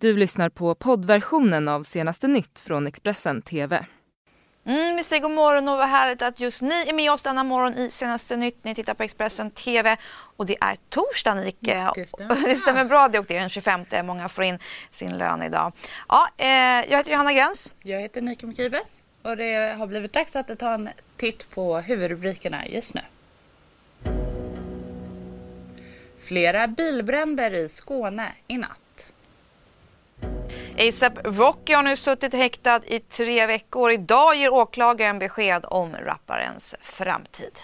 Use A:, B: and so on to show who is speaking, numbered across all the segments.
A: Du lyssnar på poddversionen av senaste nytt från Expressen TV.
B: Mm, vi säger god morgon och vad härligt att just ni är med oss denna morgon i senaste nytt. Ni tittar på Expressen TV och det är torsdag Nike. Det stämmer, det stämmer bra det och det är den 25. Många får in sin lön idag. Ja, eh, jag heter Johanna Gräns.
C: Jag heter Nike Mkibes och det har blivit dags att ta en titt på huvudrubrikerna just nu. Flera bilbränder i Skåne i natt.
B: ASAP Rocky har nu suttit häktad i tre veckor. Idag ger åklagaren besked om rapparens framtid.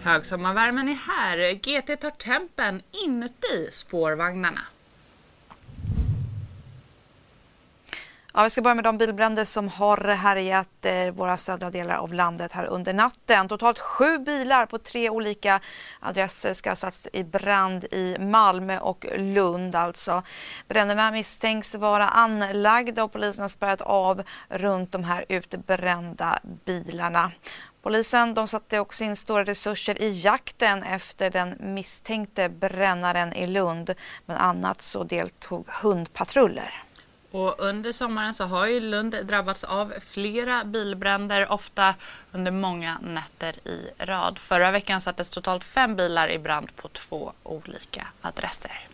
C: Högsommarvärmen är här. GT tar tempen inuti spårvagnarna.
B: Ja, vi ska börja med de bilbränder som har härjat eh, våra södra delar av landet här under natten. Totalt sju bilar på tre olika adresser ska ha satts i brand i Malmö och Lund. Alltså. Bränderna misstänks vara anlagda och polisen har spärrat av runt de här utbrända bilarna. Polisen de satte också in stora resurser i jakten efter den misstänkte brännaren i Lund. Bland annat så deltog hundpatruller.
C: Och under sommaren så har ju Lund drabbats av flera bilbränder, ofta under många nätter i rad. Förra veckan sattes totalt fem bilar i brand på två olika adresser.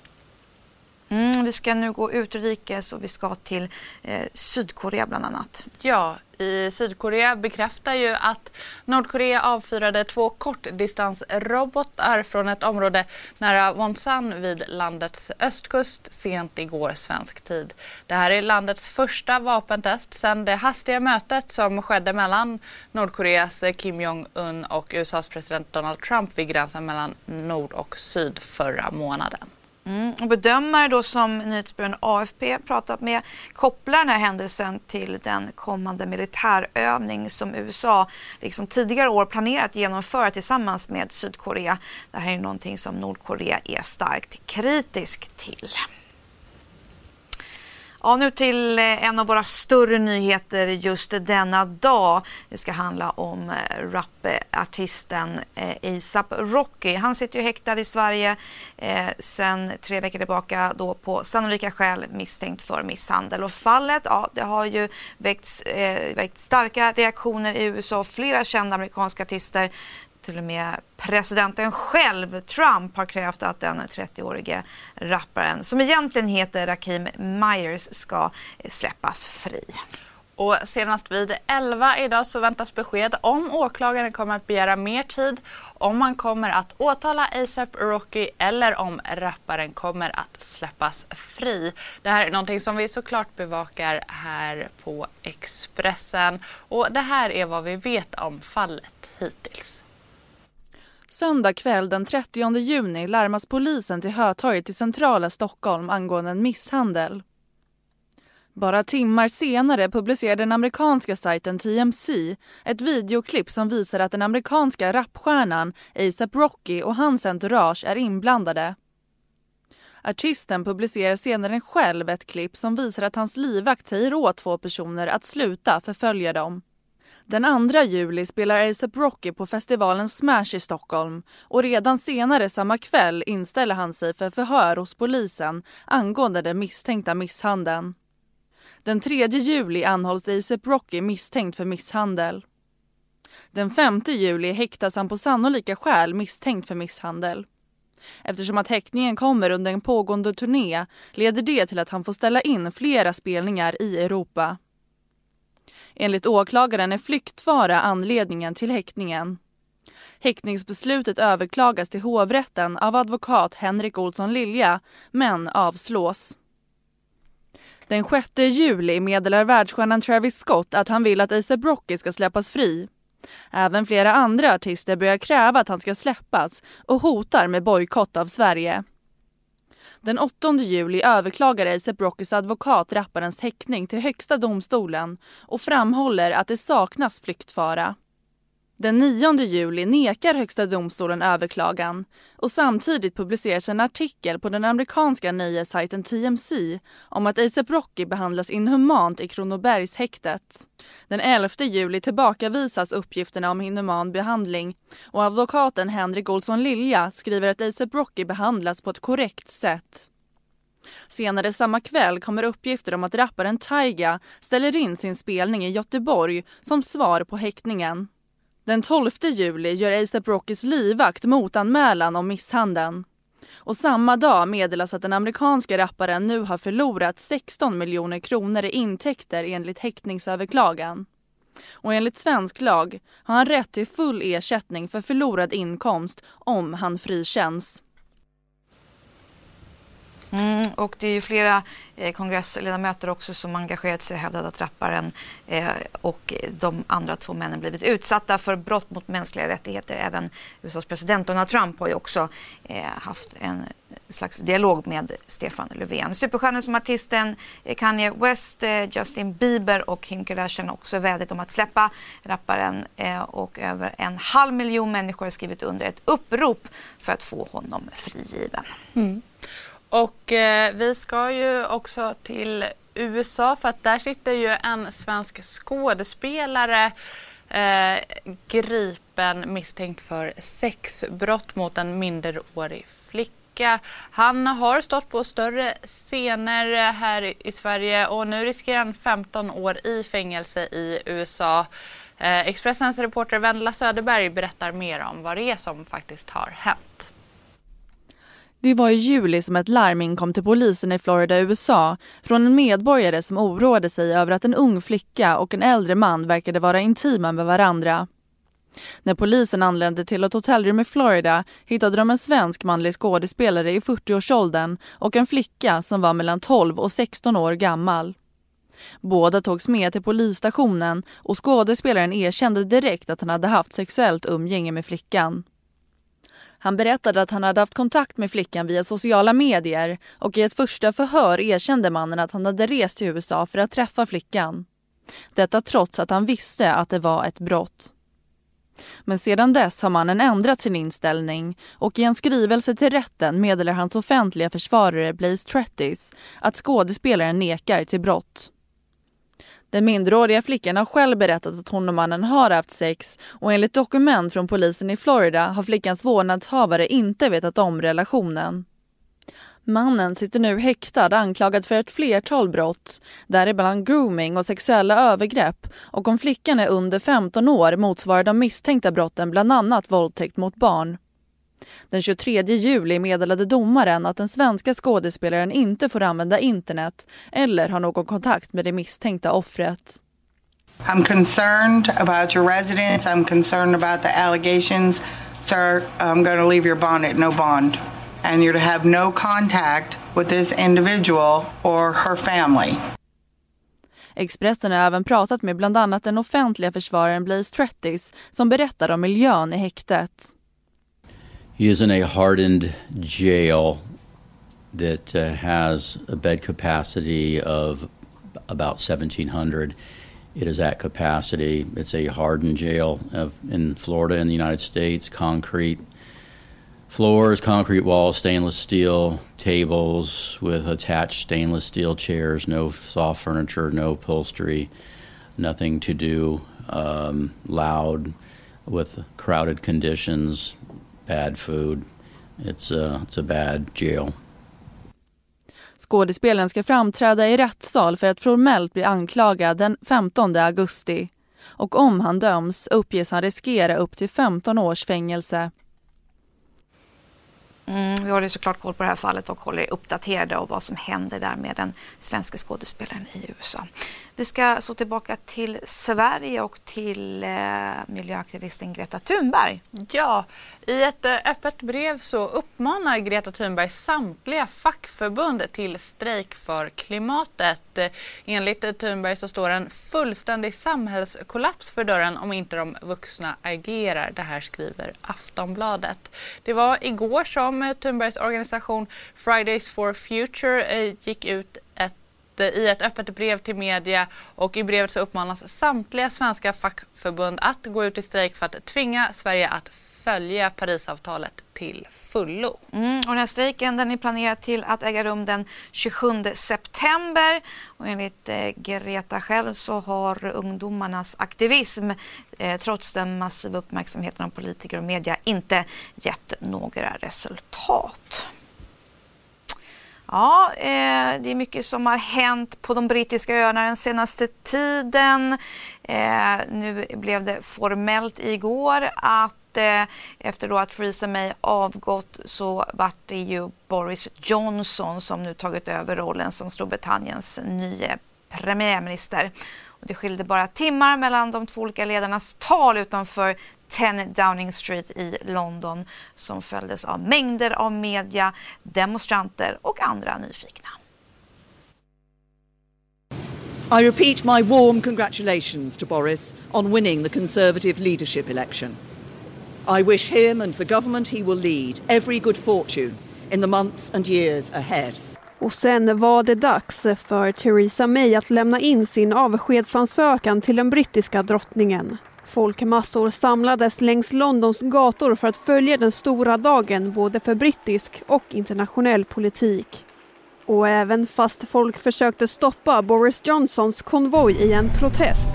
B: Mm, vi ska nu gå utrikes och vi ska till eh, Sydkorea bland annat.
C: Ja, i Sydkorea bekräftar ju att Nordkorea avfyrade två kortdistansrobotar från ett område nära Wonsan vid landets östkust sent igår svensk tid. Det här är landets första vapentest sedan det hastiga mötet som skedde mellan Nordkoreas Kim Jong-Un och USAs president Donald Trump vid gränsen mellan nord och syd förra månaden.
B: Mm. Och bedömare då som nyhetsbyrån AFP pratat med kopplar den här händelsen till den kommande militärövning som USA liksom tidigare år planerat genomföra tillsammans med Sydkorea. Det här är någonting som Nordkorea är starkt kritisk till. Ja, nu till eh, en av våra större nyheter just denna dag. Det ska handla om eh, rapartisten eh, ASAP Rocky. Han sitter ju häktad i Sverige eh, sen tre veckor tillbaka då på sannolika skäl misstänkt för misshandel. Och fallet ja, det har ju väckt, eh, väckt starka reaktioner i USA. Flera kända amerikanska artister till och med presidenten själv, Trump, har krävt att den 30-årige rapparen, som egentligen heter Rakim Myers, ska släppas fri.
C: Och senast vid 11 idag så väntas besked om åklagaren kommer att begära mer tid, om man kommer att åtala ASAP Rocky eller om rapparen kommer att släppas fri. Det här är någonting som vi såklart bevakar här på Expressen och det här är vad vi vet om fallet hittills.
A: Söndag kväll den 30 juni larmas polisen till Hötorget i centrala Stockholm angående en misshandel. Bara timmar senare publicerade den amerikanska sajten TMC ett videoklipp som visar att den amerikanska rapstjärnan ASAP Rocky och hans entourage är inblandade. Artisten publicerar senare själv ett klipp som visar att hans livvakt säger åt två personer att sluta förfölja dem. Den 2 juli spelar ASAP Rocky på festivalen Smash i Stockholm och redan senare samma kväll inställer han sig för förhör hos polisen angående den misstänkta misshandeln. Den 3 juli anhålls ASAP Rocky misstänkt för misshandel. Den 5 juli häktas han på sannolika skäl misstänkt för misshandel. Eftersom att häktningen kommer under en pågående turné leder det till att han får ställa in flera spelningar i Europa. Enligt åklagaren är flyktfara anledningen till häktningen. Häktningsbeslutet överklagas till hovrätten av advokat Henrik Olsson Lilja, men avslås. Den 6 juli meddelar världsstjärnan Travis Scott att han vill att ASAP Rocky ska släppas fri. Även flera andra artister börjar kräva att han ska släppas och hotar med bojkott av Sverige. Den 8 juli överklagar ASAP Rockys advokat rapparens häktning till Högsta domstolen och framhåller att det saknas flyktfara. Den 9 juli nekar Högsta domstolen överklagan och samtidigt publiceras en artikel på den amerikanska nöjessajten TMC om att ASAP Rocky behandlas inhumant i Kronobergshäktet. Den 11 juli tillbakavisas uppgifterna om inhuman behandling och advokaten Henrik Olsson Lilja skriver att ASAP Rocky behandlas på ett korrekt sätt. Senare samma kväll kommer uppgifter om att rapparen Taiga ställer in sin spelning i Göteborg som svar på häktningen. Den 12 juli gör ASAP Rockys livvakt motanmälan om misshandeln. Och samma dag meddelas att den amerikanska rapparen nu har förlorat 16 miljoner kronor i intäkter enligt häktningsöverklagan. Och enligt svensk lag har han rätt till full ersättning för förlorad inkomst om han frikänns.
B: Mm, och det är ju flera eh, kongressledamöter också som engagerat sig och hävdat att rapparen eh, och de andra två männen blivit utsatta för brott mot mänskliga rättigheter. Även USAs president Donald Trump har ju också eh, haft en slags dialog med Stefan Löfven. Superstjärnor som artisten eh, Kanye West, eh, Justin Bieber och Kim Kardashian har också vädjat om att släppa rapparen eh, och över en halv miljon människor har skrivit under ett upprop för att få honom frigiven. Mm.
C: Och eh, vi ska ju också till USA för att där sitter ju en svensk skådespelare eh, gripen misstänkt för sexbrott mot en minderårig flicka. Han har stått på större scener eh, här i Sverige och nu riskerar han 15 år i fängelse i USA. Eh, Expressens reporter Vendela Söderberg berättar mer om vad det är som faktiskt har hänt.
A: Det var i juli som ett larm inkom till polisen i Florida, USA från en medborgare som oroade sig över att en ung flicka och en äldre man verkade vara intima med varandra. När polisen anlände till ett hotellrum i Florida hittade de en svensk manlig skådespelare i 40-årsåldern och en flicka som var mellan 12 och 16 år gammal. Båda togs med till polisstationen och skådespelaren erkände direkt att han hade haft sexuellt umgänge med flickan. Han berättade att han hade haft kontakt med flickan via sociala medier och i ett första förhör erkände mannen att han hade rest till USA för att träffa flickan. Detta trots att han visste att det var ett brott. Men sedan dess har mannen ändrat sin inställning och i en skrivelse till rätten meddelar hans offentliga försvarare Blaze Trettis att skådespelaren nekar till brott. Den minderåriga flickan har själv berättat att hon och mannen har haft sex och enligt dokument från polisen i Florida har flickans vårdnadshavare inte vetat om relationen. Mannen sitter nu häktad anklagad för ett flertal brott, däribland grooming och sexuella övergrepp och om flickan är under 15 år motsvarar de misstänkta brotten bland annat våldtäkt mot barn. Den 23 juli meddelade domaren att den svenska skådespelaren inte får använda internet eller ha någon kontakt med det misstänkta offret.
D: I'm concerned about your residence. I'm concerned about the allegations. Sir, I'm going to leave your bond at no bond. And you're to have no contact with this individual or her family.
A: Expressen har även pratat med bland annat den offentliga försvararen Blaze Trettis som berättar om miljön i häktet.
E: He is in a hardened jail that uh, has a bed capacity of about 1,700. It is at capacity. It's a hardened jail of, in Florida in the United States, concrete floors, concrete walls, stainless steel tables with attached stainless steel chairs, no soft furniture, no upholstery, nothing to do, um, loud with crowded conditions, bad food. It's a, it's a bad jail.
A: Skådespelaren ska framträda i rättssal för att formellt bli anklagad den 15 augusti. Och om han döms uppges han riskera upp till 15 års fängelse.
B: Mm, vi håller såklart koll på det här fallet och håller uppdaterade om vad som händer där med den svenska skådespelaren i USA. Vi ska så tillbaka till Sverige och till eh, miljöaktivisten Greta Thunberg.
C: Ja, i ett eh, öppet brev så uppmanar Greta Thunberg samtliga fackförbund till strejk för klimatet. Enligt Thunberg så står en fullständig samhällskollaps för dörren om inte de vuxna agerar. Det här skriver Aftonbladet. Det var igår som Thunbergs organisation Fridays for Future eh, gick ut ett eh, i ett öppet brev till media. Och i brevet så uppmanas samtliga svenska fackförbund att gå ut i strejk för att tvinga Sverige att följa Parisavtalet till fullo.
B: Mm, och den här strejken den är planerad till att äga rum den 27 september och enligt eh, Greta själv så har ungdomarnas aktivism eh, trots den massiva uppmärksamheten av politiker och media inte gett några resultat. Ja, eh, det är mycket som har hänt på de brittiska öarna den senaste tiden. Eh, nu blev det formellt igår att Eh, efter då att Theresa May avgått så vart det ju Boris Johnson som nu tagit över rollen som Storbritanniens nye premiärminister. Och det skilde bara timmar mellan de två olika ledarnas tal utanför 10 Downing Street i London som följdes av mängder av media, demonstranter och andra nyfikna.
F: I repeat my warm congratulations to Boris on winning the Conservative leadership election. I wish him and the government he will lead every good fortune in the months and years ahead.
G: Och sen var det dags för Theresa May att lämna in sin avskedsansökan till den brittiska drottningen. Folkmassor samlades längs Londons gator för att följa den stora dagen både för brittisk och internationell politik. Och även fast folk försökte stoppa Boris Johnsons konvoj i en protest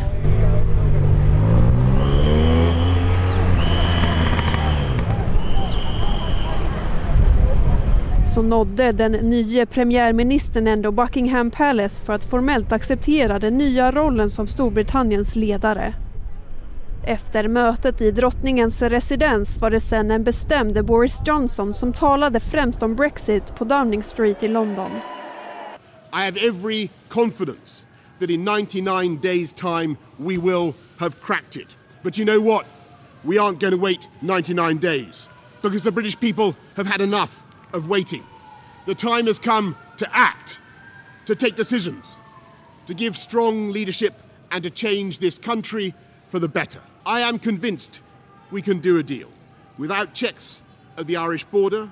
G: så nådde den nye premiärministern ändå Buckingham Palace för att formellt acceptera den nya rollen som Storbritanniens ledare. Efter mötet i drottningens residens var det sen en bestämd Boris Johnson som talade främst om Brexit på Downing Street i London.
H: I have every confidence that in 99 days time we will have cracked it. But you know what? We aren't going to wait 99 days because the British people have had enough of waiting. The time has come to act, to take decisions, to give strong leadership and to change this country for the better. I am convinced we can do a deal without checks at the Irish border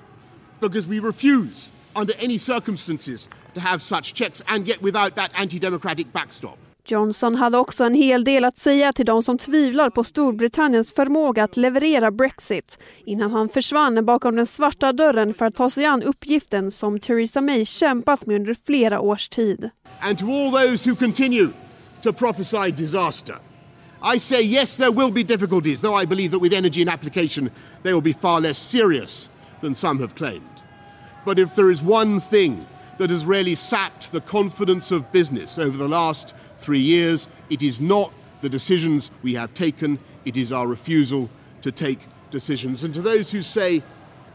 H: because we refuse, under any circumstances, to have such checks and yet without that anti democratic backstop.
G: Johnson hade också en hel del att säga till de som tvivlar på Storbritanniens förmåga att leverera Brexit innan han försvann bakom den svarta dörren för att ta sig an uppgiften som Theresa May kämpat med under flera års tid.
H: And to all those who continue to prophesy disaster, I say yes, there will be difficulties, though I believe that with energy and application they will be far less serious than some have claimed. But if there is one thing that has really sapped the confidence of business over the last three years. It is not the decisions we have taken, it is our refusal to take decisions. And to those who say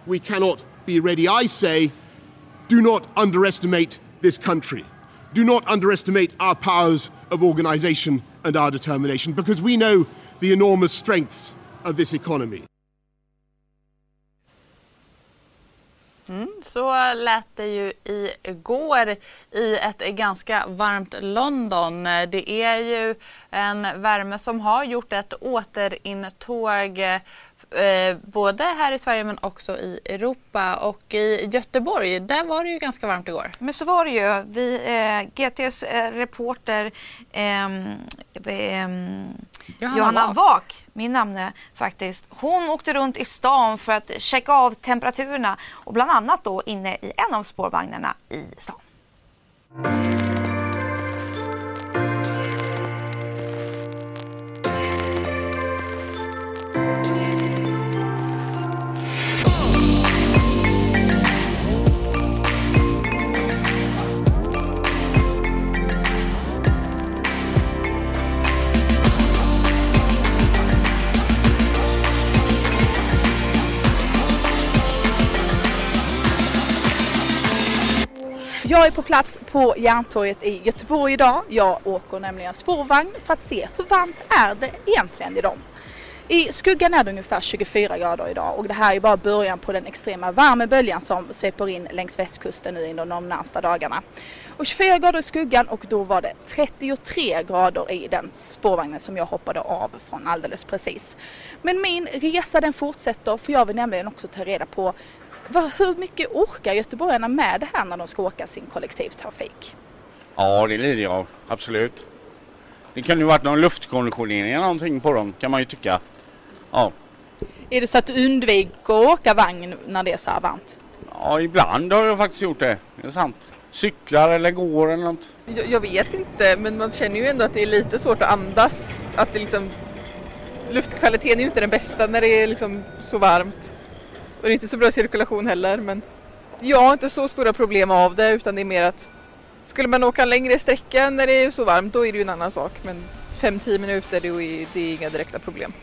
H: we cannot be ready, I say do not underestimate this country. Do not underestimate our powers of organisation and our determination because we know the enormous strengths of this economy.
C: Mm, så lät det ju igår i ett ganska varmt London. Det är ju en värme som har gjort ett återintåg eh, både här i Sverige men också i Europa. Och i Göteborg, där var det ju ganska varmt igår.
B: Men så var det ju. Vi, eh, GTs eh, reporter ehm, ehm, Johanna, Johanna Vak, min namne faktiskt, hon åkte runt i stan för att checka av temperaturerna och bland annat då inne i en av spårvagnarna i stan.
I: Jag är på plats på Järntorget i Göteborg idag. Jag åker nämligen spårvagn för att se hur varmt är det egentligen i dem. I skuggan är det ungefär 24 grader idag och det här är bara början på den extrema värmeböljan som sveper in längs västkusten nu inom de närmsta dagarna. Och 24 grader i skuggan och då var det 33 grader i den spårvagnen som jag hoppade av från alldeles precis. Men min resa den fortsätter för jag vill nämligen också ta reda på hur mycket orkar göteborgarna med det här när de ska åka sin kollektivtrafik?
J: Ja, det lider jag absolut. Det kan ju varit någon luftkonditionering eller någonting på dem kan man ju tycka. Ja.
I: Är det så att du undviker att åka vagn när det är så här varmt?
J: Ja, ibland har jag faktiskt gjort det. Det är sant. Cyklar eller går eller något.
K: Jag, jag vet inte, men man känner ju ändå att det är lite svårt att andas. Att det liksom, luftkvaliteten är ju inte den bästa när det är liksom så varmt. Och det är inte så bra cirkulation heller men... jag har inte så stora problem av det utan det är mer att skulle man åka längre sträcka när det är så varmt då är det ju en annan sak. Men 5-10 minuter det är, det är inga direkta problem.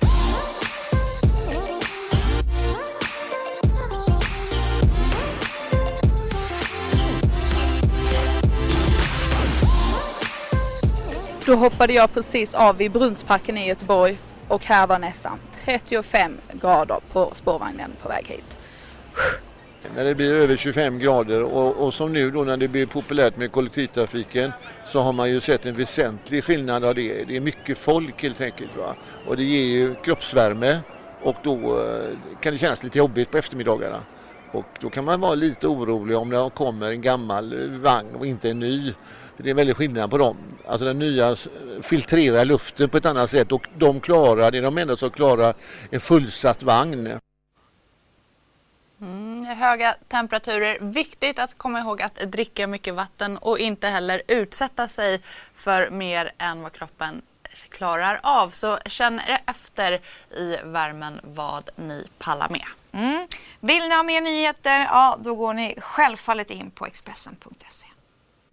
I: Då hoppade jag precis av vid Brunnsparken i Göteborg och här var nästan 35 grader på spårvagnen på väg hit.
L: När det blir över 25 grader och, och, som nu då när det blir populärt med kollektivtrafiken så har man ju sett en väsentlig skillnad av det. Det är mycket folk helt enkelt va? och det ger ju kroppsvärme och då eh, kan det kännas lite jobbigt på eftermiddagarna. Och då kan man vara lite orolig om det kommer en gammal vagn och inte en ny. För det är väldigt skillnad på dem. Alltså den nya filtrerar luften på ett annat sätt och de klarar, det är de enda som klarar en fullsatt vagn.
C: Mm, höga temperaturer. Viktigt att komma ihåg att dricka mycket vatten och inte heller utsätta sig för mer än vad kroppen klarar av. Så känn efter i värmen vad ni pallar med.
B: Mm. Vill ni ha mer nyheter? Ja, då går ni självfallet in på Expressen.se.